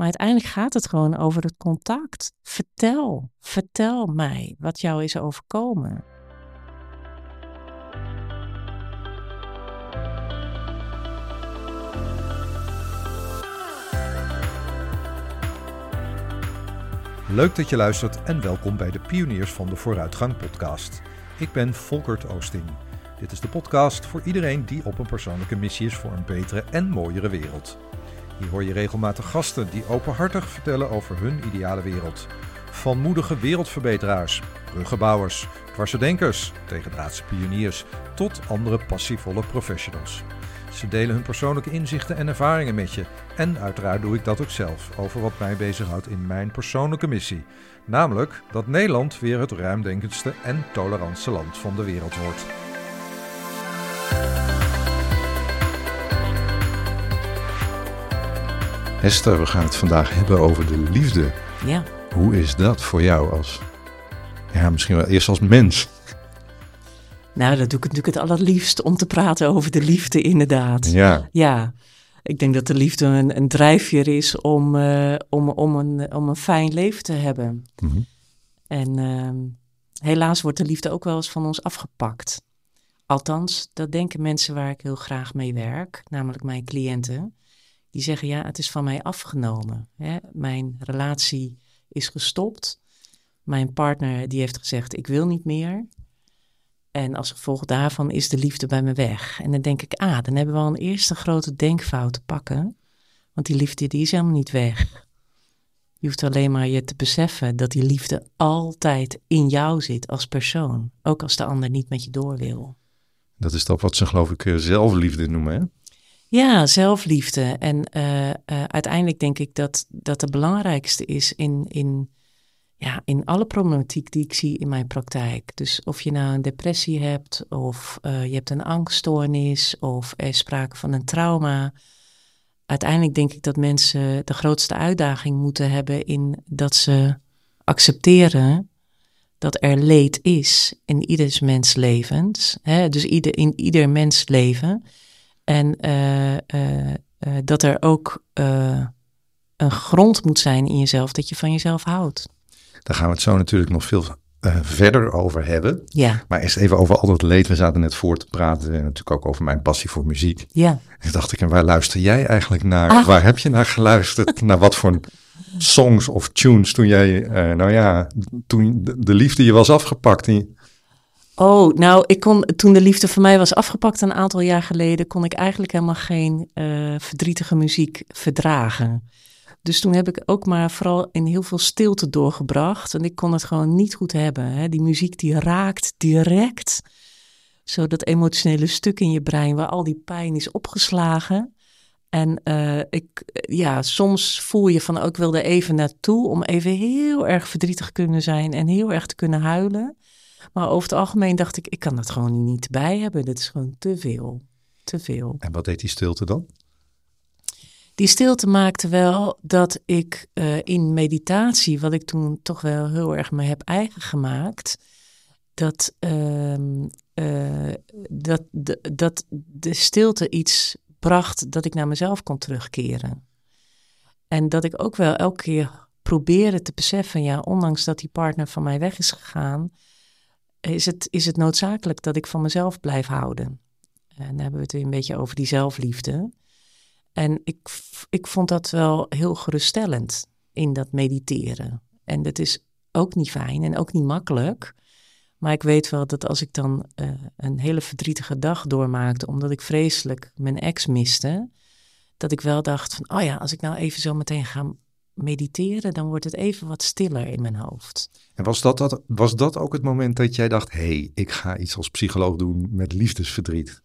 Maar uiteindelijk gaat het gewoon over het contact. Vertel, vertel mij wat jou is overkomen. Leuk dat je luistert en welkom bij de Pioniers van de Vooruitgang podcast. Ik ben Volkert Oosting. Dit is de podcast voor iedereen die op een persoonlijke missie is voor een betere en mooiere wereld. Hier hoor je regelmatig gasten die openhartig vertellen over hun ideale wereld. Van moedige wereldverbeteraars, bruggenbouwers, dwarsdenkers, tegendraadse pioniers tot andere passievolle professionals. Ze delen hun persoonlijke inzichten en ervaringen met je. En uiteraard doe ik dat ook zelf over wat mij bezighoudt in mijn persoonlijke missie. Namelijk dat Nederland weer het ruimdenkendste en tolerantste land van de wereld wordt. Hester, we gaan het vandaag hebben over de liefde. Ja. Hoe is dat voor jou als, ja, misschien wel eerst als mens? Nou, dat doe ik natuurlijk het allerliefst om te praten over de liefde, inderdaad. Ja. Ja. Ik denk dat de liefde een, een drijfveer is om, uh, om, om, een, om een fijn leven te hebben. Mhm. En uh, helaas wordt de liefde ook wel eens van ons afgepakt. Althans, dat denken mensen waar ik heel graag mee werk, namelijk mijn cliënten. Die zeggen, ja, het is van mij afgenomen. Hè? Mijn relatie is gestopt. Mijn partner die heeft gezegd, ik wil niet meer. En als gevolg daarvan is de liefde bij me weg. En dan denk ik, ah, dan hebben we al een eerste grote denkfout te pakken. Want die liefde die is helemaal niet weg. Je hoeft alleen maar je te beseffen dat die liefde altijd in jou zit als persoon. Ook als de ander niet met je door wil. Dat is toch wat ze geloof ik zelfliefde noemen, hè? Ja, zelfliefde. En uh, uh, uiteindelijk denk ik dat dat de belangrijkste is in, in, ja, in alle problematiek die ik zie in mijn praktijk. Dus of je nou een depressie hebt, of uh, je hebt een angststoornis, of er is sprake van een trauma. Uiteindelijk denk ik dat mensen de grootste uitdaging moeten hebben in dat ze accepteren dat er leed is in ieders mens levens. Hè? Dus ieder, in ieder mens leven. En uh, uh, uh, dat er ook een grond moet zijn in jezelf dat je van jezelf houdt. Daar gaan we het zo natuurlijk nog veel verder over hebben. Ja. Maar eerst even over al dat leed. We zaten net voor te praten en natuurlijk ook over mijn passie voor muziek. Ja. En dacht ik, en waar luister jij eigenlijk naar? Ah. Waar heb je naar geluisterd? naar wat voor songs of tunes toen jij, nou ja, toen de liefde je was afgepakt? En Oh, nou, ik kon, toen de liefde voor mij was afgepakt een aantal jaar geleden, kon ik eigenlijk helemaal geen uh, verdrietige muziek verdragen. Dus toen heb ik ook maar vooral in heel veel stilte doorgebracht. En ik kon het gewoon niet goed hebben. Hè? Die muziek die raakt direct. Zo dat emotionele stuk in je brein waar al die pijn is opgeslagen. En uh, ik, ja, soms voel je van, oh, ik wil er even naartoe om even heel erg verdrietig te kunnen zijn en heel erg te kunnen huilen. Maar over het algemeen dacht ik, ik kan dat gewoon niet bij hebben. Dit is gewoon te veel. Te veel. En wat deed die stilte dan? Die stilte maakte wel dat ik uh, in meditatie, wat ik toen toch wel heel erg me heb eigen gemaakt, dat, uh, uh, dat, de, dat de stilte iets bracht dat ik naar mezelf kon terugkeren. En dat ik ook wel elke keer probeerde te beseffen, ja, ondanks dat die partner van mij weg is gegaan, is het, is het noodzakelijk dat ik van mezelf blijf houden. En dan hebben we het weer een beetje over die zelfliefde. En ik, ik vond dat wel heel geruststellend in dat mediteren. En dat is ook niet fijn en ook niet makkelijk. Maar ik weet wel dat als ik dan uh, een hele verdrietige dag doormaakte, omdat ik vreselijk mijn ex miste, dat ik wel dacht van, oh ja, als ik nou even zo meteen ga mediteren, dan wordt het even wat stiller in mijn hoofd. En was dat, dat, was dat ook het moment dat jij dacht, hé, hey, ik ga iets als psycholoog doen met liefdesverdriet?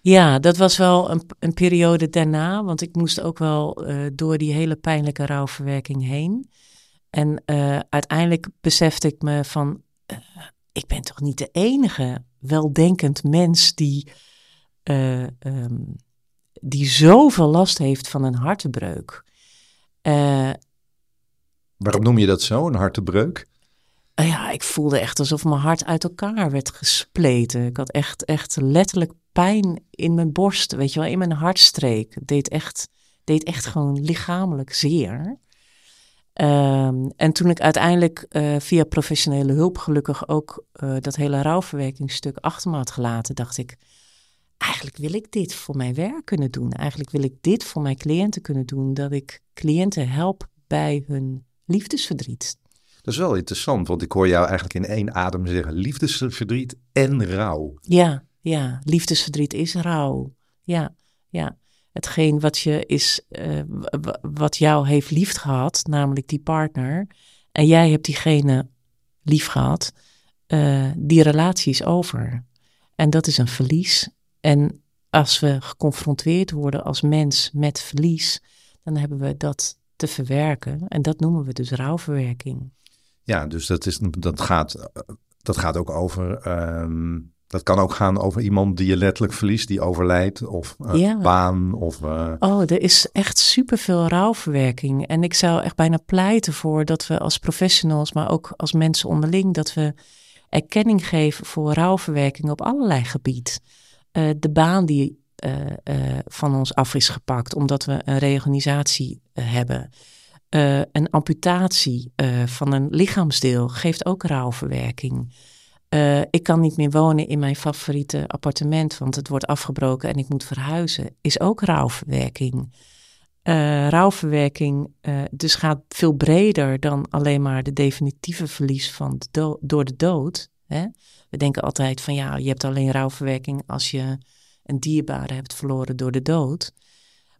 Ja, dat was wel een, een periode daarna, want ik moest ook wel uh, door die hele pijnlijke rouwverwerking heen. En uh, uiteindelijk besefte ik me van, uh, ik ben toch niet de enige weldenkend mens die, um, die zoveel last heeft van een hartebreuk. Uh, Waarom noem je dat zo, een hartebreuk? Uh, ja, ik voelde echt alsof mijn hart uit elkaar werd gespleten. Ik had echt, echt letterlijk pijn in mijn borst, weet je wel, in mijn hartstreek. Deed echt, deed echt gewoon lichamelijk zeer. Ehm, en toen ik uiteindelijk uh, via professionele hulp gelukkig ook uh, dat hele rouwverwerkingsstuk achter me had gelaten, dacht ik, eigenlijk wil ik dit voor mijn werk kunnen doen. Eigenlijk wil ik dit voor mijn cliënten kunnen doen, dat ik cliënten help bij hun liefdesverdriet. Dat is wel interessant, want ik hoor jou eigenlijk in één adem zeggen liefdesverdriet en rouw. Ja, ja, liefdesverdriet is rouw. Ja, ja. Hetgeen wat je is, uh, wat jou heeft lief gehad, namelijk die partner, en jij hebt diegene lief gehad, uh, die relatie is over. En dat is een verlies. En als we geconfronteerd worden als mens met verlies, dan hebben we dat te verwerken. En dat noemen we dus rouwverwerking. Ja, dus dat, is, dat, gaat, dat gaat ook over. Um, dat kan ook gaan over iemand die je letterlijk verliest, die overlijdt, of uh, ja. baan. Of, uh... Oh, er is echt superveel rouwverwerking. En ik zou echt bijna pleiten voor dat we als professionals, maar ook als mensen onderling, dat we erkenning geven voor rouwverwerking op allerlei gebied. Uh, de baan die van ons af is gepakt, omdat we een reorganisatie hebben. Uh, een amputatie uh, van een lichaamsdeel geeft ook rouwverwerking. Uh, ik kan niet meer wonen in mijn favoriete appartement, want het wordt afgebroken en ik moet verhuizen. Is ook rouwverwerking. rouwverwerking dus gaat veel breder dan alleen maar de definitieve verlies van door de dood. Hè? We denken altijd van ja, je hebt alleen rouwverwerking als je een dierbare hebt verloren door de dood.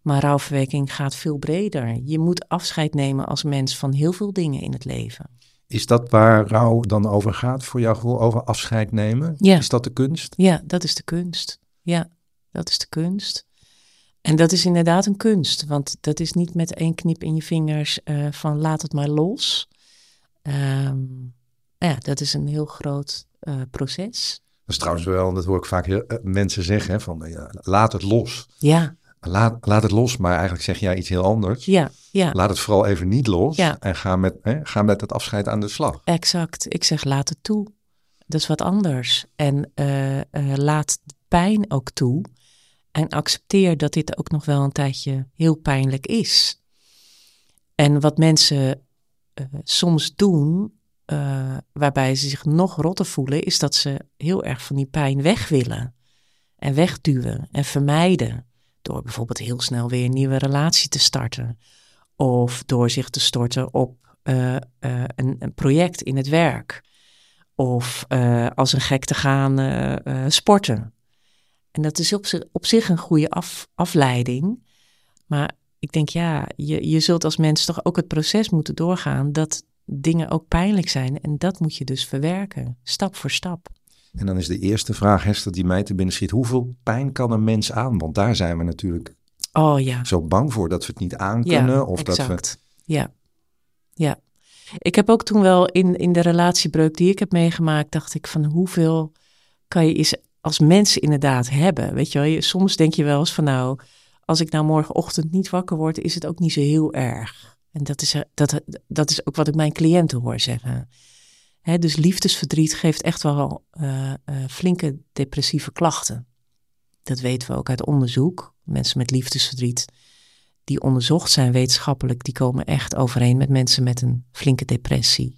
Maar rouwverwerking gaat veel breder. Je moet afscheid nemen als mens van heel veel dingen in het leven. Is dat waar rouw dan over gaat voor jouw gevoel, over afscheid nemen? Ja. Is dat de kunst? Ja, dat is de kunst. Ja, dat is de kunst. En dat is inderdaad een kunst, want dat is niet met één knip in je vingers uh, van laat het maar los. Um, ja, dat is een heel groot uh, proces. Dat is trouwens wel, dat hoor ik vaak heel, uh, mensen zeggen, van ja, laat het los. Ja. Laat, laat het los, maar eigenlijk zeg jij iets heel anders. Ja, ja. Laat het vooral even niet los Ja. en ga met, hè, ga met het afscheid aan de slag. Exact. Ik zeg laat het toe. Dat is wat anders. En eh, eh, laat de pijn ook toe. En accepteer dat dit ook nog wel een tijdje heel pijnlijk is. En wat mensen eh, soms doen, eh, waarbij ze zich nog rotter voelen, is dat ze heel erg van die pijn weg willen. En wegduwen en vermijden. Door bijvoorbeeld heel snel weer een nieuwe relatie te starten. Of door zich te storten op uh, uh, een, project in het werk. Of als een gek te gaan sporten. En dat is op zich, op zich een goede af, afleiding. Maar ik denk, ja, je, je zult als mens toch ook het proces moeten doorgaan dat dingen ook pijnlijk zijn. En dat moet je dus verwerken, stap voor stap. En dan is de eerste vraag, Hester, die mij te binnen schiet. Hoeveel pijn kan een mens aan? Want daar zijn we natuurlijk oh, ja. zo bang voor dat we het niet aankunnen. Ja, of exact. dat we... Ja, ja. Ik heb ook toen wel in, in de relatiebreuk die ik heb meegemaakt, dacht ik van hoeveel kan je is als mensen inderdaad hebben. Weet je wel, soms denk je wel eens van nou, als ik nou morgenochtend niet wakker word, is het ook niet zo heel erg. En dat is, dat, dat is ook wat ik mijn cliënten hoor zeggen. Dus liefdesverdriet geeft echt wel uh, flinke depressieve klachten. Dat weten we ook uit onderzoek. Mensen met liefdesverdriet die onderzocht zijn wetenschappelijk, die komen echt overeen met mensen met een flinke depressie.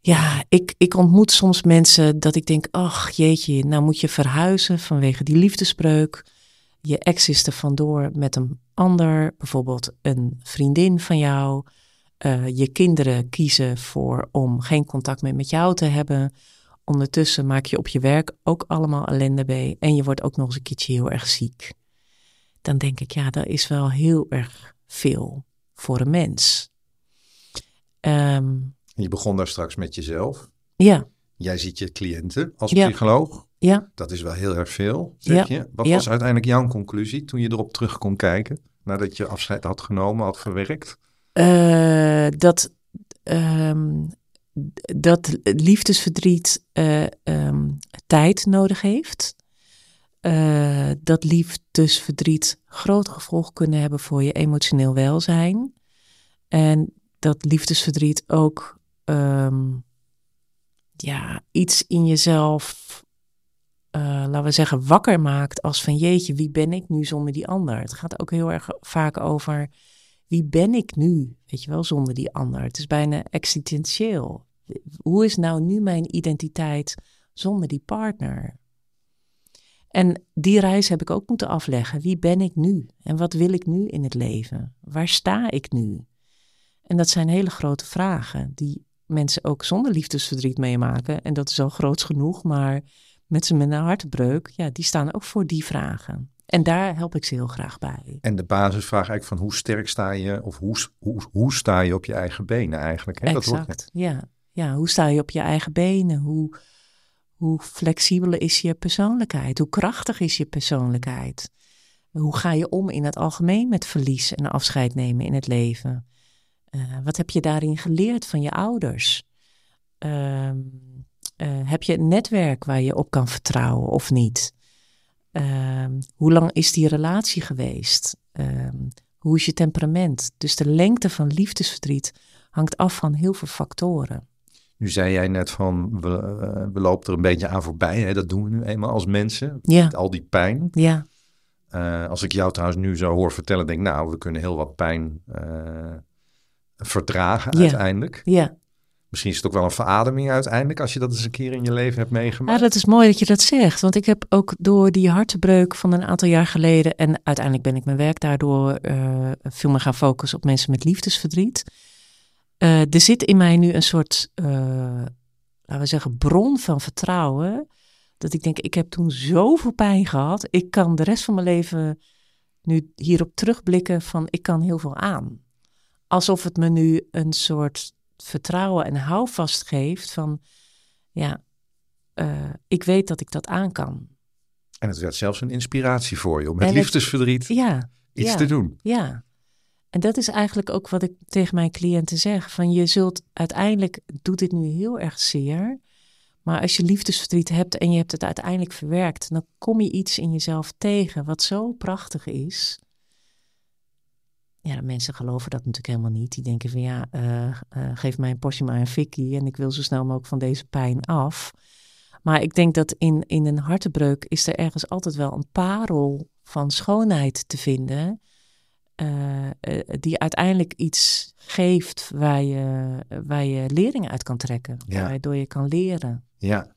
Ja, ik, ik ontmoet soms mensen dat ik denk, ach jeetje, nou moet je verhuizen vanwege die liefdesbreuk. Je ex is er vandoor met een ander, bijvoorbeeld een vriendin van jou. Uh, je kinderen kiezen voor om geen contact meer met jou te hebben. Ondertussen maak je op je werk ook allemaal ellende mee. En je wordt ook nog eens een keertje heel erg ziek. Dan denk ik, ja, dat is wel heel erg veel voor een mens. Um, je begon daar straks met jezelf. Ja. Jij ziet je cliënten als ja. psycholoog. Ja. Dat is wel heel erg veel, zeg ja. je. Wat ja. was uiteindelijk jouw conclusie toen je erop terug kon kijken? Nadat je afscheid had genomen, had verwerkt? Uh, dat, um, dat liefdesverdriet uh, um, tijd nodig heeft. Uh, dat liefdesverdriet groot gevolg kunnen hebben voor je emotioneel welzijn. En dat liefdesverdriet ook um, ja, iets in jezelf, uh, laten we zeggen, wakker maakt als van jeetje, wie ben ik nu zonder die ander? Het gaat ook heel erg vaak over wie ben ik nu? Weet je wel, zonder die ander. Het is bijna existentieel. Hoe is nou nu mijn identiteit zonder die partner? En die reis heb ik ook moeten afleggen. Wie ben ik nu? En wat wil ik nu in het leven? Waar sta ik nu? En dat zijn hele grote vragen die mensen ook zonder liefdesverdriet meemaken. En dat is al groots genoeg, maar mensen met een hartbreuk, ja, die staan ook voor die vragen. En daar help ik ze heel graag bij. En de basisvraag eigenlijk van hoe sterk sta je, of hoe, hoe, hoe sta je op je eigen benen eigenlijk? Hè? Exact, dat ja. ja. Hoe sta je op je eigen benen? Hoe, hoe flexibel is je persoonlijkheid? Hoe krachtig is je persoonlijkheid? Hoe ga je om in het algemeen met verlies en afscheid nemen in het leven? Uh, wat heb je daarin geleerd van je ouders? Uh, uh, heb je een netwerk waar je op kan vertrouwen of niet? Ehm, hoe lang is die relatie geweest? Ehm, hoe is je temperament? Dus de lengte van liefdesverdriet hangt af van heel veel factoren. Nu zei jij net van, we, we lopen er een beetje aan voorbij. Hè? Dat doen we nu eenmaal als mensen. Ja. Al die pijn. Ja. Uh, als ik jou trouwens nu zo hoor vertellen, denk ik, nou, we kunnen heel wat pijn verdragen ja. uiteindelijk. Ja. Misschien is het ook wel een verademing uiteindelijk als je dat eens een keer in je leven hebt meegemaakt. Ja, dat is mooi dat je dat zegt. Want ik heb ook door die hartebreuk van een aantal jaar geleden... en uiteindelijk ben ik mijn werk daardoor uh, veel meer gaan focussen op mensen met liefdesverdriet. Uh, er zit in mij nu een soort, uh, laten we zeggen, bron van vertrouwen. Dat ik denk, ik heb toen zoveel pijn gehad. Ik kan de rest van mijn leven nu hierop terugblikken van ik kan heel veel aan. Alsof het me nu een soort vertrouwen en houvast geeft van, ja, uh, ik weet dat ik dat aan kan. En het werd zelfs een inspiratie voor je om met en liefdesverdriet het, ja, iets ja, te doen. Ja, en dat is eigenlijk ook wat ik tegen mijn cliënten zeg. Van je zult uiteindelijk, doet dit nu heel erg zeer. Maar als je liefdesverdriet hebt en je hebt het uiteindelijk verwerkt, dan kom je iets in jezelf tegen wat zo prachtig is. Ja, mensen geloven dat natuurlijk helemaal niet. Die denken van ja, uh, uh, geef mij een portie maar een fikkie en ik wil zo snel mogelijk van deze pijn af. Maar ik denk dat in, in een hartebreuk is er ergens altijd wel een parel van schoonheid te vinden. Uh, die uiteindelijk iets geeft waar je, waar je lering uit kan trekken. Ja. Waardoor je kan leren. Ja,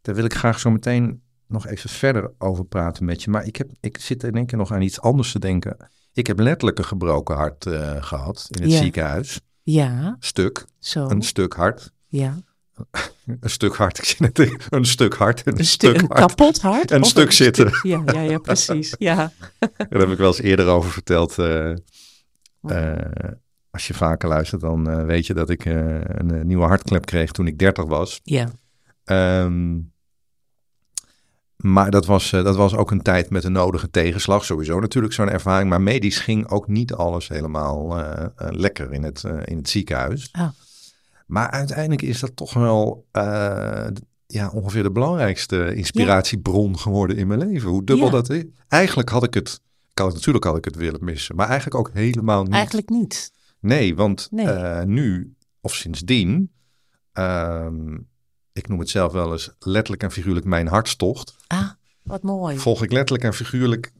daar wil ik graag zo meteen nog even verder over praten met je. Maar ik, heb, ik zit in één keer nog aan iets anders te denken. Ik heb letterlijk een gebroken hart uh, gehad in het ja. ziekenhuis. Ja. Stuk. Zo. Een stuk hart. Ja. een stuk hart. Ik zie net een stuk hart en een, een stuk een kapot hart. Een stuk een zitten. Stuk, ja, ja, ja, precies. Ja. Daar heb ik wel eens eerder over verteld. Uh, uh, als je vaker luistert, dan uh, weet je dat ik een nieuwe hartklep kreeg toen ik 30 was. Ja. Um, maar dat was, dat was ook een tijd met een nodige tegenslag. Sowieso natuurlijk zo'n ervaring. Maar medisch ging ook niet alles helemaal uh, uh, lekker in het, uh, in het ziekenhuis. Oh. Maar uiteindelijk is dat toch wel ja, ongeveer de belangrijkste inspiratiebron ja. geworden in mijn leven. Hoe dubbel Ja. dat is. Eigenlijk had ik het, natuurlijk had ik het willen missen. Maar eigenlijk ook helemaal niet. Eigenlijk niet. Nee, want Nee. eh, nu of sindsdien, ehm, ik noem het zelf wel eens letterlijk en figuurlijk mijn hartstocht, Ah, wat mooi. volg ik letterlijk en figuurlijk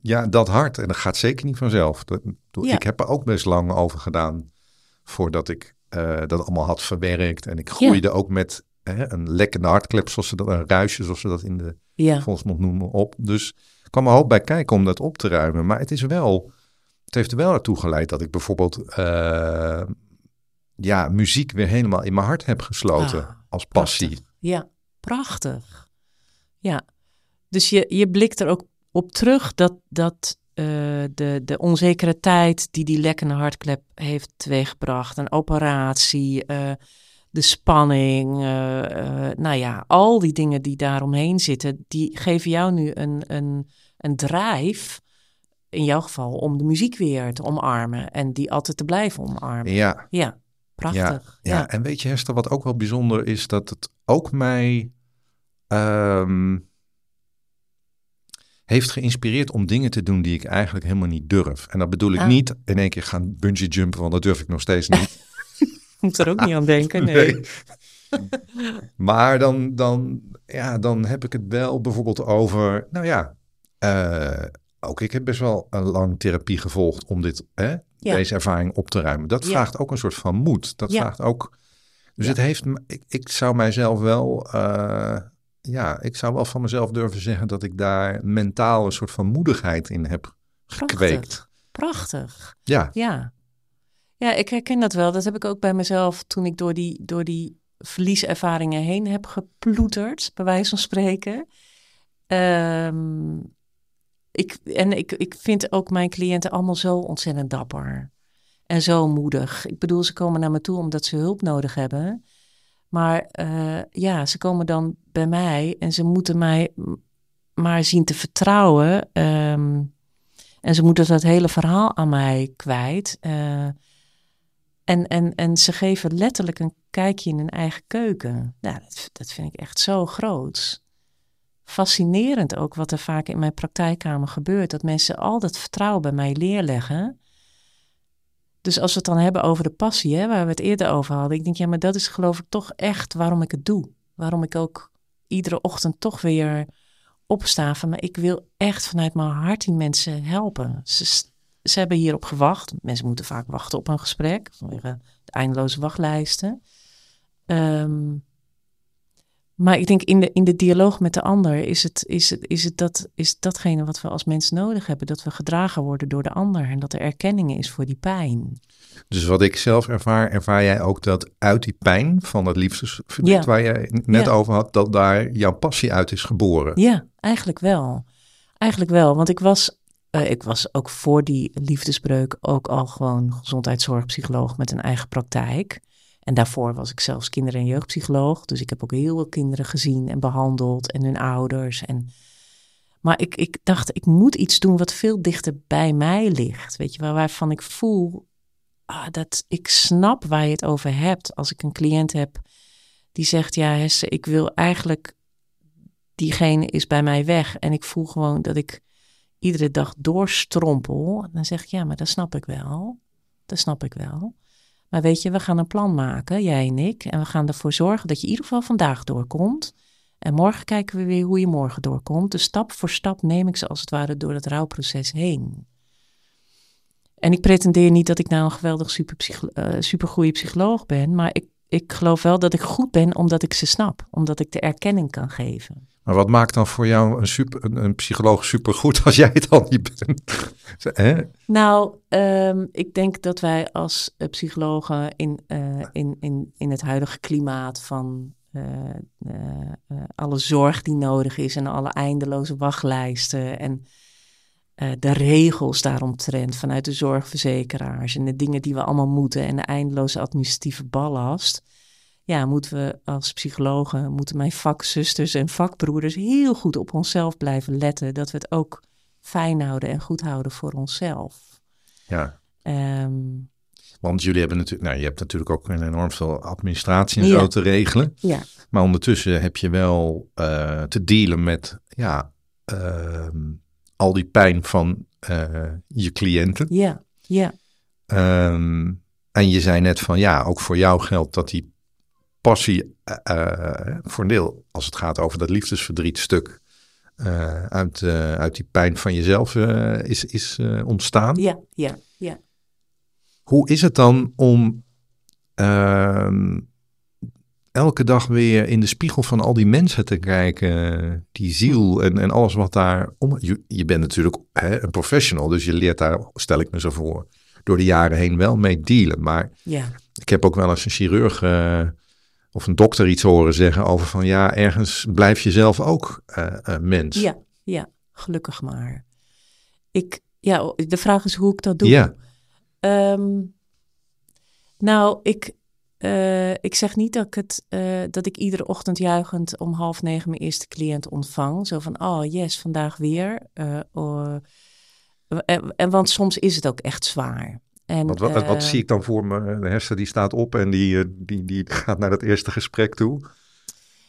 ja, dat hart. En dat gaat zeker niet vanzelf. Dat, Ja. Ik heb er ook best lang over gedaan voordat ik eh, dat allemaal had verwerkt. En ik groeide ook met hè, een lekkende hartklep, zoals ze dat, een ruisje, zoals ze dat in de Ja. volksmond noemen, op. Dus er kwam een hoop bij kijken om dat op te ruimen. Maar het is wel, het heeft er wel naartoe geleid dat ik bijvoorbeeld eh, ja, muziek weer helemaal in mijn hart heb gesloten Ah, als passie. Prachtig. Ja, prachtig. Ja, dus je, je blikt er ook op terug dat, dat eh, de, de onzekere tijd die die lekkende hartklep heeft teweeggebracht, een operatie, eh, de spanning, eh, nou ja, al die dingen die daaromheen zitten, die geven jou nu een, een, een drijf, in jouw geval, om de muziek weer te omarmen en die altijd te blijven omarmen. Ja, Ja, prachtig. Ja, ja, en weet je Hester, wat ook wel bijzonder is, dat het ook mij ehm, heeft geïnspireerd om dingen te doen die ik eigenlijk helemaal niet durf. En dat bedoel ik Ah. niet in één keer gaan bungee jumpen, want dat durf ik nog steeds niet. moet er ook niet aan denken. Nee. Nee. maar dan, dan, ja, dan heb ik het wel bijvoorbeeld over, nou ja, eh, ook ik heb best wel een lang therapie gevolgd om dit hè, deze ervaring op te ruimen. Dat vraagt ook een soort van moed. Dat vraagt ook. Dus het heeft. Ik, ik zou mijzelf wel. Uh, ja, ik zou wel van mezelf durven zeggen dat ik daar mentaal een soort van moedigheid in heb gekweekt. Prachtig. Ja. Ja. Ja, ik herken dat wel. Dat heb ik ook bij mezelf toen ik door die, door die verlieservaringen heen heb geploeterd, bij wijze van spreken. Um, ik, en ik, ik vind ook mijn cliënten allemaal zo ontzettend dapper. En zo moedig. Ik bedoel, ze komen naar me toe omdat ze hulp nodig hebben. Maar uh, ja, ze komen dan bij mij en ze moeten mij maar zien te vertrouwen. Um, en ze moeten dat hele verhaal aan mij kwijt. Uh, en, en, en ze geven letterlijk een kijkje in hun eigen keuken. Ja, dat, dat vind ik echt zo groot fascinerend ook wat er vaak in mijn praktijkkamer gebeurt. Dat mensen al dat vertrouwen bij mij leerleggen. Dus als we het dan hebben over de passie, hè, waar we het eerder over hadden. Ik denk, ja, maar dat is geloof ik toch echt waarom ik het doe. Waarom ik ook iedere ochtend toch weer opsta van, maar ik wil echt vanuit mijn hart die mensen helpen. Ze, ze hebben hierop gewacht. Mensen moeten vaak wachten op een gesprek, vanwege de eindeloze wachtlijsten. Um, maar ik denk in de, in de dialoog met de ander is het, is, het, is, het dat, is datgene wat we als mens nodig hebben. Dat we gedragen worden door de ander en dat er erkenning is voor die pijn. Dus wat ik zelf ervaar, ervaar jij ook dat uit die pijn van dat liefdesverdriet waar jij net over had, dat daar jouw passie uit is geboren? Ja, eigenlijk wel. Eigenlijk wel, want ik was, uh, ik was ook voor die liefdesbreuk ook al gewoon gezondheidszorgpsycholoog met een eigen praktijk. En daarvoor was ik zelfs kinder- en jeugdpsycholoog. Dus ik heb ook heel veel kinderen gezien en behandeld en hun ouders. En... Maar ik, ik dacht, ik moet iets doen wat veel dichter bij mij ligt. Weet je, waarvan ik voel ah, dat ik snap waar je het over hebt. Als ik een cliënt heb die zegt, ja Hesse, ik wil eigenlijk, diegene is bij mij weg. En ik voel gewoon dat ik iedere dag doorstrompel. Dan zeg ik, ja, maar dat snap ik wel. Dat snap ik wel. Maar weet je, we gaan een plan maken, jij en ik. En we gaan ervoor zorgen dat je in ieder geval vandaag doorkomt. En morgen kijken we weer hoe je morgen doorkomt. Dus stap voor stap neem ik ze als het ware door het rouwproces heen. En ik pretendeer niet dat ik nou een geweldig super, uh, supergoeie psycholoog ben. Maar ik, ik geloof wel dat ik goed ben omdat ik ze snap. Omdat ik de erkenning kan geven. Maar wat maakt dan voor jou een, super, een, psycholoog supergoed als jij het al niet bent? nou, um, ik denk dat wij als uh, psychologen in, uh, in, in, in het huidige klimaat van uh, alle zorg die nodig is en alle eindeloze wachtlijsten en de regels daaromtrent vanuit de zorgverzekeraars en de dingen die we allemaal moeten en de eindeloze administratieve ballast ja, moeten we als psychologen, moeten mijn vakzusters en vakbroeders heel goed op onszelf blijven letten. Dat we het ook fijn houden en goed houden voor onszelf. Ja. Um, Want jullie hebben natuurlijk, nou, je hebt natuurlijk ook enorm veel administratie en zo te regelen. Ja. Maar ondertussen heb je wel uh, te dealen met, ja, uh, al die pijn van uh, je cliënten. Ja, ja. Um, en je zei net van, ja, ook voor jou geldt dat die passie uh, voor een deel, als het gaat over dat liefdesverdrietstuk, uh, uit, uit die pijn van jezelf is, is ontstaan. Ja, ja, ja. Hoe is het dan om ehm, elke dag weer in de spiegel van al die mensen te kijken, die ziel en, en alles wat daar om. Je, je bent natuurlijk hè, een professional, dus je leert daar, stel ik me zo voor, door de jaren heen wel mee dealen. Maar ja. ik heb ook wel eens een chirurg of een dokter iets horen zeggen over van ja, ergens blijf je zelf ook uh, uh, mens. Ja, ja, gelukkig maar. Ik, ja, de vraag is hoe ik dat doe. Ja. Um, nou, ik, uh, ik zeg niet dat ik, het, dat ik iedere ochtend juichend om half negen mijn eerste cliënt ontvang. Zo van, oh yes, vandaag weer. Oh, en, en, want soms is het ook echt zwaar. En, wat, wat, wat, eh, zie ik dan voor me? De hersen die staat op en die, eh, die, die gaat naar dat eerste gesprek toe.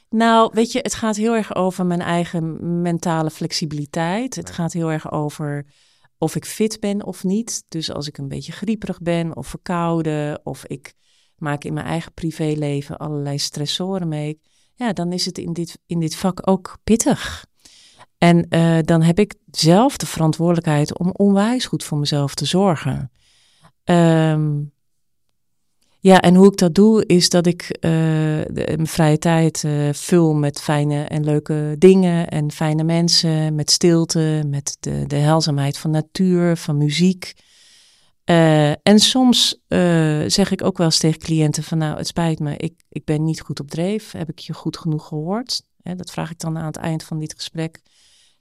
Nou, weet je, het gaat heel erg over mijn eigen mentale flexibiliteit. Het gaat heel erg over of ik fit ben of niet. Dus als ik een beetje grieperig ben of verkouden of ik maak in mijn eigen privéleven allerlei stressoren mee. Ja, dan is het in dit, in dit vak ook pittig. En uh, dan heb ik zelf de verantwoordelijkheid om onwijs goed voor mezelf te zorgen. Ehm, ja, en hoe ik dat doe, is dat ik de, mijn vrije tijd uh, vul met fijne en leuke dingen en fijne mensen, met stilte, met de, de van natuur, van muziek. Uh, en soms zeg ik ook wel eens tegen cliënten van nou, het spijt me, ik, ik ben niet goed op dreef. Heb ik je goed genoeg gehoord? Hè, dat vraag ik dan aan het eind van dit gesprek.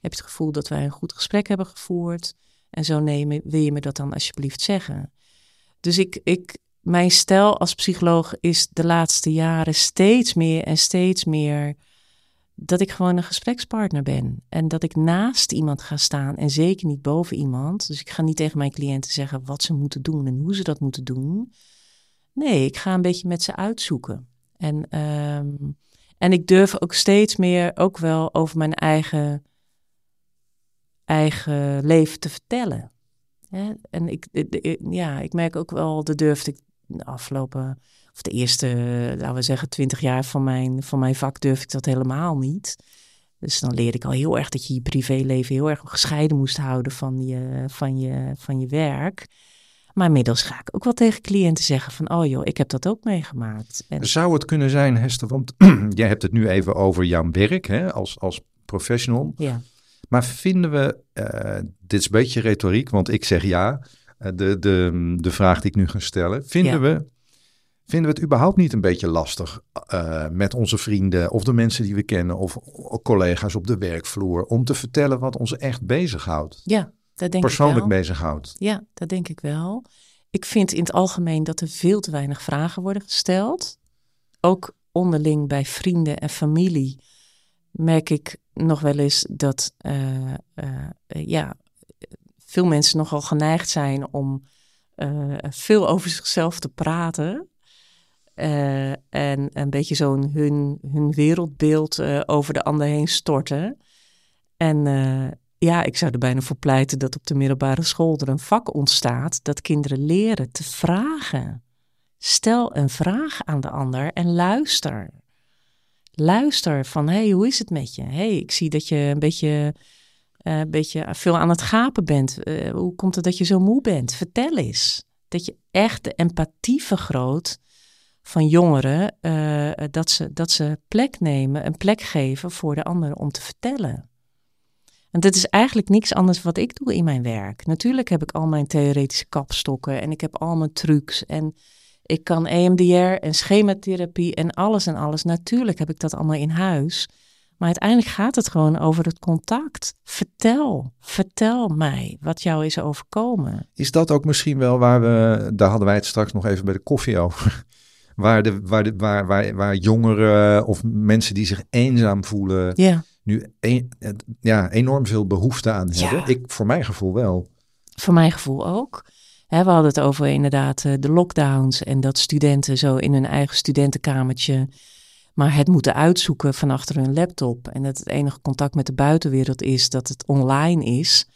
Heb je het gevoel dat wij een goed gesprek hebben gevoerd? En zo nemen, wil je me dat dan alsjeblieft zeggen? Dus ik, ik, mijn stijl als psycholoog is de laatste jaren steeds meer en steeds meer dat ik gewoon een gesprekspartner ben. En dat ik naast iemand ga staan en zeker niet boven iemand. Dus ik ga niet tegen mijn cliënten zeggen wat ze moeten doen en hoe ze dat moeten doen. Nee, ik ga een beetje met ze uitzoeken. En, ehm, en ik durf ook steeds meer ook wel over mijn eigen, eigen leven te vertellen. En ik, ja, ik merk ook wel, de durfde ik de afgelopen, of de eerste, laten we zeggen, twintig jaar van mijn, van mijn vak durf ik dat helemaal niet. Dus dan leerde ik al heel erg dat je je privéleven heel erg gescheiden moest houden van je, van je, van je werk. Maar inmiddels ga ik ook wel tegen cliënten zeggen van, oh joh, ik heb dat ook meegemaakt. En... Zou het kunnen zijn, Hester, want jij hebt het nu even over jouw werk hè, als, als professional. Ja. Maar vinden we, uh, dit is een beetje retoriek, want ik zeg ja, uh, de, de, de vraag die ik nu ga stellen. Vinden, ja. we, vinden we het überhaupt niet een beetje lastig uh, met onze vrienden of de mensen die we kennen of collega's op de werkvloer om te vertellen wat ons echt bezighoudt? Ja, dat denk Persoonlijk ik wel. bezighoudt. Ja, dat denk ik wel. Ik vind in het algemeen dat er veel te weinig vragen worden gesteld. Ook onderling bij vrienden en familie merk ik nog wel eens dat uh, uh, ja, veel mensen nogal geneigd zijn om uh, veel over zichzelf te praten. en een beetje zo'n hun, hun wereldbeeld over de ander heen storten. En ja, ik zou er bijna voor pleiten dat op de middelbare school er een vak ontstaat dat kinderen leren te vragen. Stel een vraag aan de ander en luister. Luister van, hey, hoe is het met je? hey, ik zie dat je een beetje, uh, een beetje veel aan het gapen bent. Uh, hoe komt het dat je zo moe bent? Vertel eens. Dat je echt de empathie vergroot van jongeren, uh, dat, ze, dat ze plek nemen, een plek geven voor de ander om te vertellen. En dat is eigenlijk niks anders wat ik doe in mijn werk. Natuurlijk heb ik al mijn theoretische kapstokken en ik heb al mijn trucs en ik kan EMDR en schematherapie en alles en alles. Natuurlijk heb ik dat allemaal in huis. Maar uiteindelijk gaat het gewoon over het contact. Vertel, vertel mij wat jou is overkomen. Is dat ook misschien wel waar we, daar hadden wij het straks nog even bij de koffie over. Waar, de, waar, de, waar, waar, waar jongeren of mensen die zich eenzaam voelen, ja. nu een, ja, enorm veel behoefte aan hebben. Ja. Ik, voor mijn gevoel wel. Voor mijn gevoel ook. We hadden het over inderdaad de lockdowns en dat studenten zo in hun eigen studentenkamertje maar het moeten uitzoeken van achter hun laptop. En dat het enige contact met de buitenwereld is dat het online is.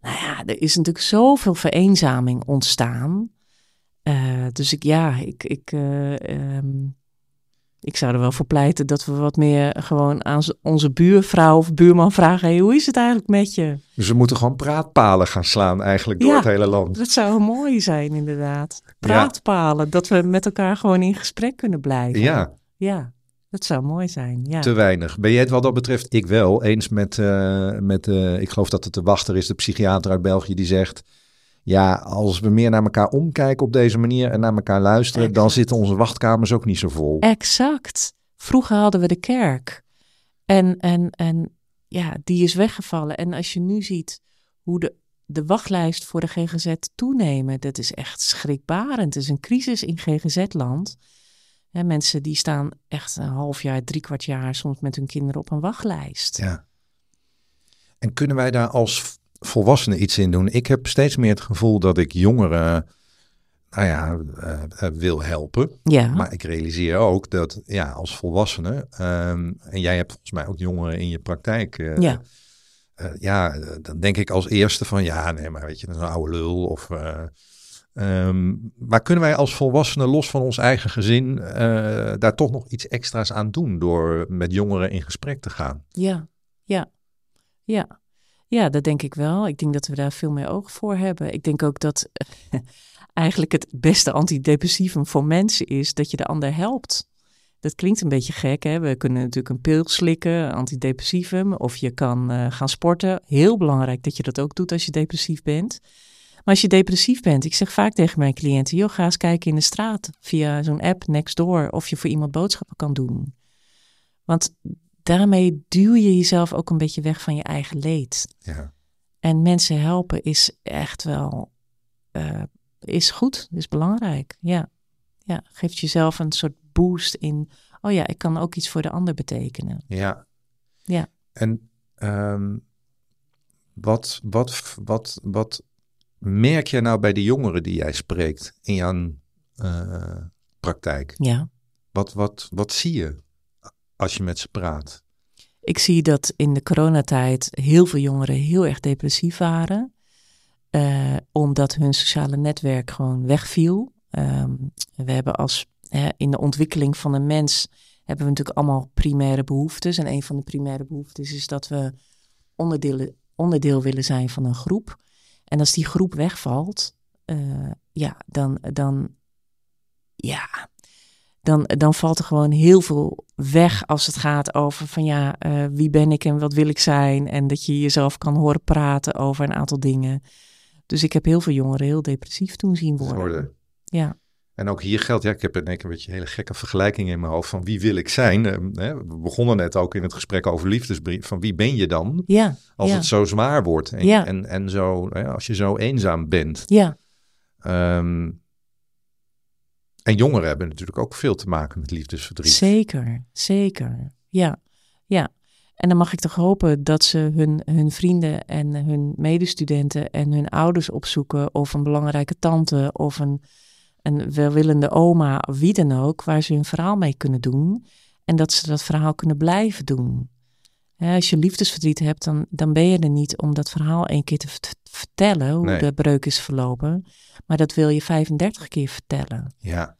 Nou ja, er is natuurlijk zoveel vereenzaming ontstaan. Uh, dus ik, ja, ik, ik, uh, um, ik zou er wel voor pleiten dat we wat meer gewoon aan onze buurvrouw of buurman vragen: hey, hoe is het eigenlijk met je? Dus we moeten gewoon praatpalen gaan slaan, eigenlijk door ja, het hele land. Dat zou mooi zijn, inderdaad. Praatpalen, ja. dat we met elkaar gewoon in gesprek kunnen blijven. Ja. Ja. Dat zou mooi zijn, ja. Te weinig. Ben jij het wat dat betreft? Ik wel. Eens met, uh, met uh, ik geloof dat het de wachter is, de psychiater uit België, die zegt... Ja, als we meer naar elkaar omkijken op deze manier en naar elkaar luisteren... Exact. dan zitten onze wachtkamers ook niet zo vol. Exact. Vroeger hadden we de kerk. En, en, en ja, die is weggevallen. En als je nu ziet hoe de, de wachtlijst voor de GGZ toenemen... dat is echt schrikbarend. Het is een crisis in GGZ-land... Mensen die staan echt een half jaar, drie kwart jaar soms met hun kinderen op een wachtlijst. Ja. En kunnen wij daar als volwassenen iets in doen? Ik heb steeds meer het gevoel dat ik jongeren, nou ja, uh, uh, wil helpen. Ja. Maar ik realiseer ook dat, ja, als volwassene, um, en jij hebt volgens mij ook jongeren in je praktijk. Uh, ja. ja, dan denk ik als eerste van, ja, nee, maar weet je, dat is een oude lul of... Um, maar kunnen wij als volwassenen, los van ons eigen gezin, daar toch nog iets extra's aan doen door met jongeren in gesprek te gaan? Ja, ja, ja. Ja, dat denk ik wel. Ik denk dat we daar veel meer oog voor hebben. Ik denk ook dat eigenlijk het beste antidepressivum voor mensen is dat je de ander helpt. Dat klinkt een beetje gek, hè? We kunnen natuurlijk een pil slikken, antidepressivum, of je kan uh, gaan sporten. Heel belangrijk dat je dat ook doet als je depressief bent. Maar als je depressief bent, ik zeg vaak tegen mijn cliënten, joh, ga eens kijken in de straat via zo'n app Nextdoor of je voor iemand boodschappen kan doen. Want daarmee duw je jezelf ook een beetje weg van je eigen leed. Ja. En mensen helpen is echt wel, uh, is goed, is belangrijk. Ja. ja, geeft jezelf een soort boost in, oh ja, ik kan ook iets voor de ander betekenen. Ja. Ja. En um, wat, wat, wat, wat merk je nou bij de jongeren die jij spreekt in jouw uh, praktijk? Ja. Wat, wat, wat zie je als je met ze praat? Ik zie dat in de coronatijd heel veel jongeren heel erg depressief waren. Uh, omdat hun sociale netwerk gewoon wegviel. Um, we hebben als hè, in de ontwikkeling van een mens hebben we natuurlijk allemaal primaire behoeftes. En een van de primaire behoeftes is dat we onderdeel, onderdeel willen zijn van een groep. En als die groep wegvalt, uh, ja, dan, dan, ja, dan, dan valt er gewoon heel veel weg als het gaat over van ja, uh, wie ben ik en wat wil ik zijn. En dat je jezelf kan horen praten over een aantal dingen. Dus ik heb heel veel jongeren heel depressief toen zien worden. worden. Ja. En ook hier geldt, ja, ik heb een, een beetje een hele gekke vergelijking in mijn hoofd van wie wil ik zijn. Hè, we begonnen net ook in het gesprek over liefdesbrief, van wie ben je dan? Ja. Als ja. het zo zwaar wordt en, Ja. en, en zo, als je zo eenzaam bent. Ja, Ehm, en jongeren hebben natuurlijk ook veel te maken met liefdesverdriet. zeker, zeker. Ja, ja. En dan mag ik toch hopen dat ze hun, hun vrienden en hun medestudenten en hun ouders opzoeken, of een belangrijke tante of een, een welwillende oma, wie dan ook, waar ze hun verhaal mee kunnen doen. En dat ze dat verhaal kunnen blijven doen. Als je liefdesverdriet hebt, dan, dan ben je er niet om dat verhaal één keer te vert- vertellen, hoe Nee. de breuk is verlopen. Maar dat wil je 35 keer vertellen. Ja,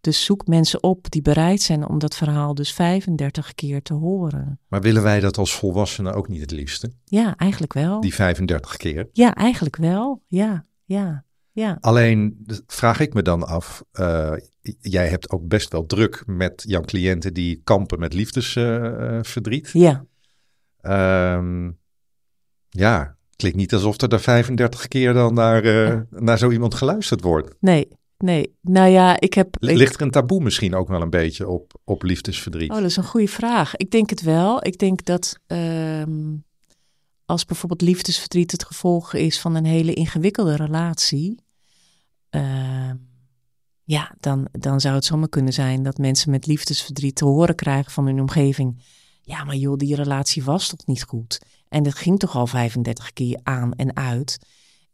Dus zoek mensen op die bereid zijn om dat verhaal dus 35 keer te horen. maar willen wij dat als volwassenen ook niet het liefste? Ja, eigenlijk wel. Die 35 keer. Ja, eigenlijk wel. Ja, ja, ja. Alleen d- vraag ik me dan af, eh, jij hebt ook best wel druk met jouw cliënten die kampen met liefdesverdriet. Ja, Ehm, ja, klinkt niet alsof er daar 35 keer dan naar, eh, naar zo iemand geluisterd wordt. nee, nee. Nou ja, ik heb... Ik- Ligt er een taboe misschien ook wel een beetje op, op liefdesverdriet? Oh, dat is een goede vraag. Ik denk het wel. Ik denk dat ehm, als bijvoorbeeld liefdesverdriet het gevolg is van een hele ingewikkelde relatie, ehm, ja, dan, dan zou het zomaar kunnen zijn dat mensen met liefdesverdriet te horen krijgen van hun omgeving. Ja, maar joh, die relatie was toch niet goed? En dat ging toch al 35 keer aan en uit.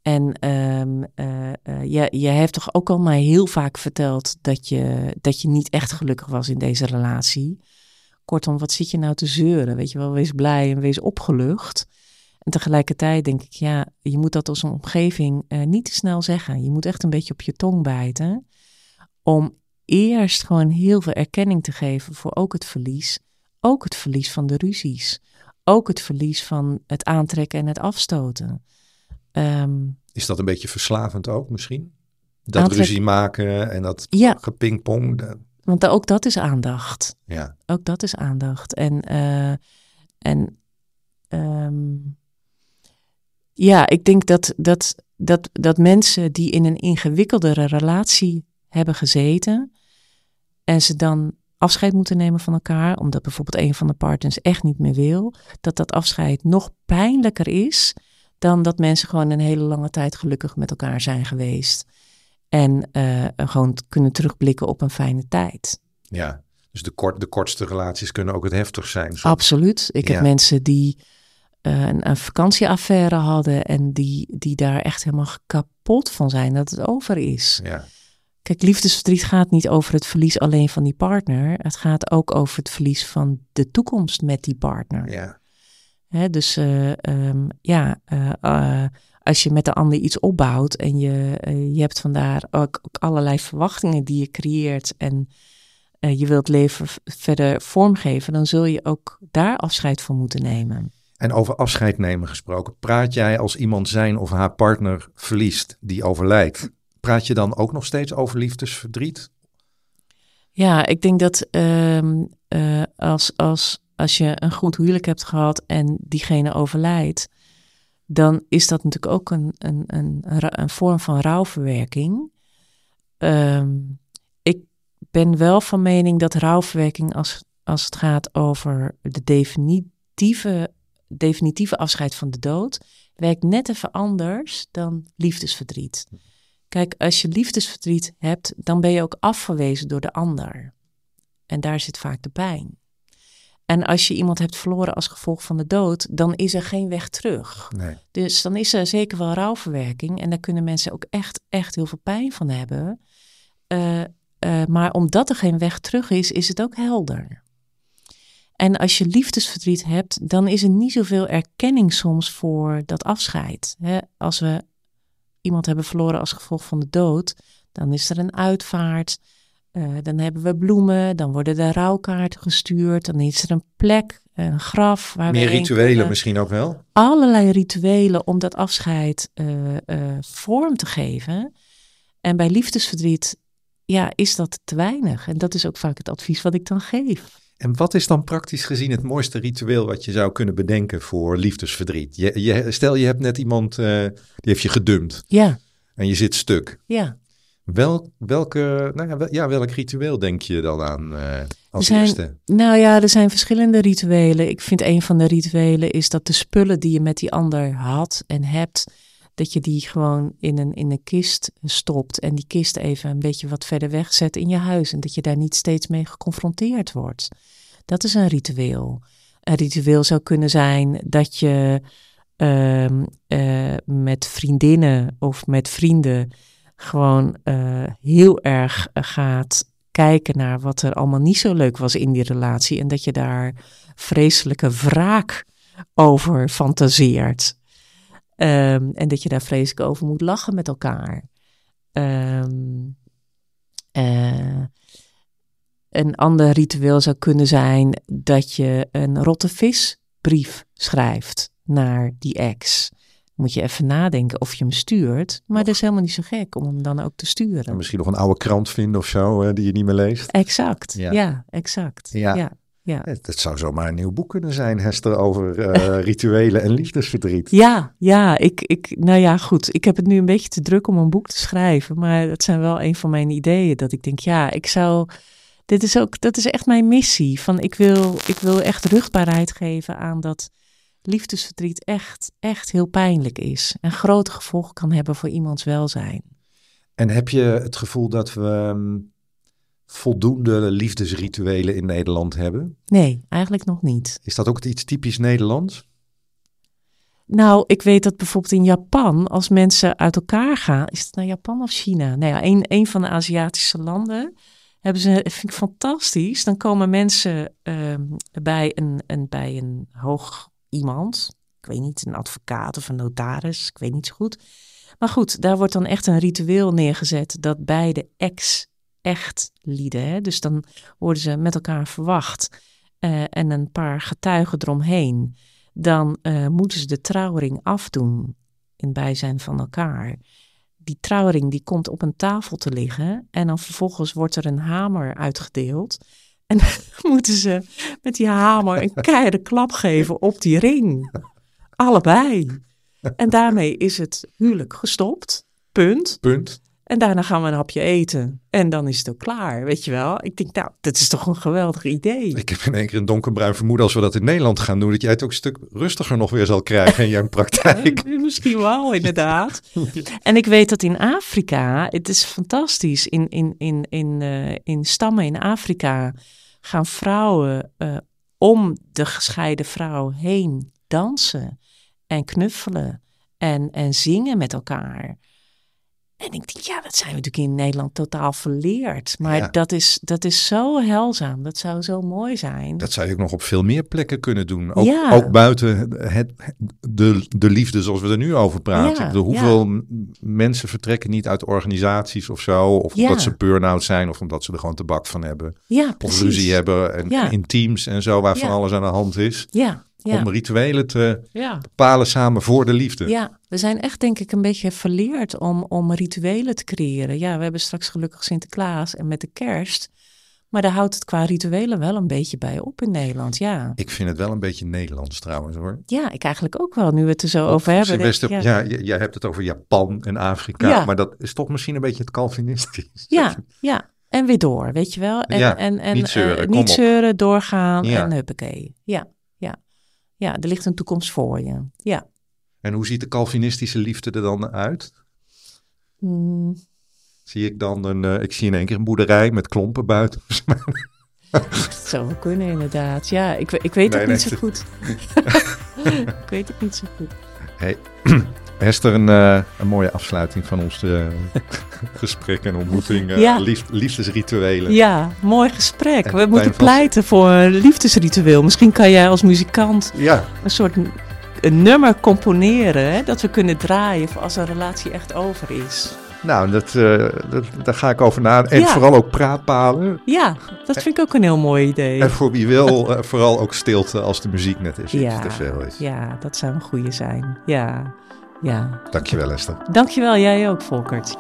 En eh, je, je hebt toch ook al mij heel vaak verteld dat je, dat je niet echt gelukkig was in deze relatie. Kortom, wat zit je nou te zeuren? Weet je wel, wees blij en wees opgelucht. En tegelijkertijd denk ik, ja, je moet dat als een omgeving eh, niet te snel zeggen. Je moet echt een beetje op je tong bijten. Om eerst gewoon heel veel erkenning te geven voor ook het verlies. Ook het verlies van de ruzies. Ook het verlies van het aantrekken en het afstoten. Ehm, Is dat een beetje verslavend ook misschien? Dat Aantrek- ruzie maken en dat Ja. gepingpong. dat- want ook dat is aandacht. Ja, Ook dat is aandacht. En, eh, en ehm, ja, ik denk dat, dat, dat, dat mensen die in een ingewikkeldere relatie hebben gezeten en ze dan afscheid moeten nemen van elkaar, omdat bijvoorbeeld een van de partners echt niet meer wil, dat dat afscheid nog pijnlijker is dan dat mensen gewoon een hele lange tijd gelukkig met elkaar zijn geweest. En eh, gewoon kunnen terugblikken op een fijne tijd. ja. Dus de, kort, de kortste relaties kunnen ook het heftig zijn. soms. Absoluut. Ik Ja. heb mensen die eh, een, een vakantieaffaire hadden en die, die daar echt helemaal kapot van zijn dat het over is. Ja, Kijk, liefdesverdriet gaat niet over het verlies alleen van die partner. Het gaat ook over het verlies van de toekomst met die partner. ja, Hè, dus eh, ehm, ja, eh, eh, als je met de ander iets opbouwt en je, je hebt vandaar ook, ook allerlei verwachtingen die je creëert en je wilt leven verder vormgeven, dan zul je ook daar afscheid van moeten nemen. En over afscheid nemen gesproken. Praat jij als iemand zijn of haar partner verliest die overlijdt? Praat je dan ook nog steeds over liefdesverdriet? Ja, ik denk dat ehm, eh, als, als, als je een goed huwelijk hebt gehad en diegene overlijdt, dan is dat natuurlijk ook een, een, een, een vorm van rouwverwerking. Ehm, ik ben wel van mening dat rouwverwerking, als, als het gaat over de definitieve, definitieve afscheid van de dood, werkt net even anders dan liefdesverdriet. Kijk, als je liefdesverdriet hebt, dan ben je ook afgewezen door de ander. En daar zit vaak de pijn. En als je iemand hebt verloren als gevolg van de dood, dan is er geen weg terug. Nee. Dus dan is er zeker wel rouwverwerking. En daar kunnen mensen ook echt, echt heel veel pijn van hebben. Uh, uh, maar omdat er geen weg terug is, is het ook helder. En als je liefdesverdriet hebt, dan is er niet zoveel erkenning soms voor dat afscheid. Hè? Als we iemand hebben verloren als gevolg van de dood, dan is er een uitvaart. Uh, dan hebben we bloemen, dan worden de rouwkaarten gestuurd, dan is er een plek, een graf. Waar Meer rituelen misschien ook wel? Allerlei rituelen om dat afscheid uh, uh, vorm te geven. En bij liefdesverdriet ja, is dat te weinig. En dat is ook vaak het advies wat ik dan geef. En wat is dan praktisch gezien het mooiste ritueel wat je zou kunnen bedenken voor liefdesverdriet? Je, je, stel je hebt net iemand uh, die heeft je gedumpt. Ja. En je zit stuk. Ja. Wel, welke, nou ja, wel, ja, welk ritueel denk je dan aan uh, als zijn, eerste? Nou ja, er zijn verschillende rituelen. Ik vind een van de rituelen is dat de spullen die je met die ander had en hebt, dat je die gewoon in een, in een kist stopt en die kist even een beetje wat verder weg zet in je huis en dat je daar niet steeds mee geconfronteerd wordt. Dat is een ritueel. Een ritueel zou kunnen zijn dat je uh, uh, met vriendinnen of met vrienden gewoon uh, heel erg gaat kijken naar wat er allemaal niet zo leuk was in die relatie en dat je daar vreselijke wraak over fantaseert. Um, en dat je daar vreselijk over moet lachen met elkaar. Um, uh, een ander ritueel zou kunnen zijn dat je een rotte visbrief schrijft naar die ex. Moet je even nadenken of je hem stuurt. Maar dat is helemaal niet zo gek om hem dan ook te sturen. En misschien nog een oude krant vinden of zo, hè, die je niet meer leest. Exact, ja, ja exact. Ja. ja. Ja. Het zou zomaar een nieuw boek kunnen zijn, Hester, over uh, rituelen en liefdesverdriet. Ja, ja, ik, ik, nou ja, goed. Ik heb het nu een beetje te druk om een boek te schrijven. Maar dat zijn wel een van mijn ideeën. Dat ik denk, ja, ik zou. Dit is ook, dat is echt mijn missie. Van ik wil, ik wil echt rugbaarheid geven aan dat liefdesverdriet echt, echt heel pijnlijk is. En grote gevolgen kan hebben voor iemands welzijn. En heb je het gevoel dat we um, voldoende liefdesrituelen in Nederland hebben? Nee, eigenlijk nog niet. Is dat ook iets typisch Nederlands? Nou, ik weet dat bijvoorbeeld in Japan, als mensen uit elkaar gaan, is het naar Japan of China? Nou ja, een, een van de Aziatische landen hebben ze, vind ik fantastisch. Dan komen mensen uh, bij, een, een, bij een hoog iemand, ik weet niet, een advocaat of een notaris, ik weet niet zo goed. Maar goed, daar wordt dan echt een ritueel neergezet dat beide ex echt lieden. Hè? Dus dan worden ze met elkaar verwacht uh, en een paar getuigen eromheen. Dan uh, moeten ze de trouwring afdoen in bijzijn van elkaar. Die trouwring die komt op een tafel te liggen en dan vervolgens wordt er een hamer uitgedeeld. En dan moeten ze met die hamer een keiharde klap geven op die ring. Allebei. En daarmee is het huwelijk gestopt. Punt. Punt. En daarna gaan we een hapje eten. En dan is het ook klaar, weet je wel. Ik denk, nou, dat is toch een geweldig idee. Ik heb in één keer een donkerbruin vermoeden als we dat in Nederland gaan doen... dat jij het ook een stuk rustiger nog weer zal krijgen in jouw praktijk. Ja, misschien wel, inderdaad. en ik weet dat in Afrika, het is fantastisch, in, in, in, in, uh, in stammen in Afrika gaan vrouwen uh, om de gescheiden vrouw heen dansen en knuffelen en, en zingen met elkaar. En ik denk, ja, dat zijn we natuurlijk in Nederland totaal verleerd. Maar ja. dat, is, dat is zo helzaam. Dat zou zo mooi zijn. Dat zou je ook nog op veel meer plekken kunnen doen. Ook, ja. ook buiten het, de, de liefde zoals we er nu over praten. Ja, hoeveel mensen vertrekken niet uit organisaties of zo. Of omdat ze burn-out zijn. Of omdat ze er gewoon tabak van hebben. Ja, of ruzie hebben. En in teams en zo waar van alles aan de hand is. Ja. Ja. Om rituelen te Ja. bepalen samen voor de liefde. Ja, we zijn echt denk ik een beetje verleerd om, om rituelen te creëren. Ja, we hebben straks gelukkig Sinterklaas en met de kerst. Maar daar houdt het qua rituelen wel een beetje bij op in Nederland, ja. Ik vind het wel een beetje Nederlands trouwens hoor. Ja, ik eigenlijk ook wel, nu we het er zo over hebben. Denk ja, jij hebt het over Japan en Afrika, Ja. maar dat is toch misschien een beetje het Calvinistisch. ja, ja. En weer door, weet je wel. En, Ja, en, en, niet zeuren, eh, niet zeuren, doorgaan Ja. en huppakee. Ja, ja. Er ligt een toekomst voor je. Ja. En hoe ziet de Calvinistische liefde er dan uit? Hmm, Zie ik dan een, eh, ik zie in één keer een boerderij met klompen buiten. dat zou kunnen inderdaad. Ja, ik, ik weet Nee, het niet nee, zo goed. ik weet het niet zo goed. Hey, Hester, een, eh, een mooie afsluiting van ons eh, gesprek en ontmoeting. eh, Ja. lief- liefdesrituelen. Ja, mooi gesprek. En We moeten vast- pleiten voor een liefdesritueel. Misschien kan jij als muzikant Ja, een soort een nummer componeren. Hè, dat we kunnen draaien voor als een relatie echt over is. nou, dat, dat, daar ga ik over na. En Ja. vooral ook praatpalen. Ja, dat vind ik ook een heel mooi idee. En voor wie wil, vooral ook stilte als de muziek net iets Ja, te veel is. ja, dat zou een goede zijn. Ja, ja. Dankjewel, Esther. Dankjewel, jij ook, Volkert.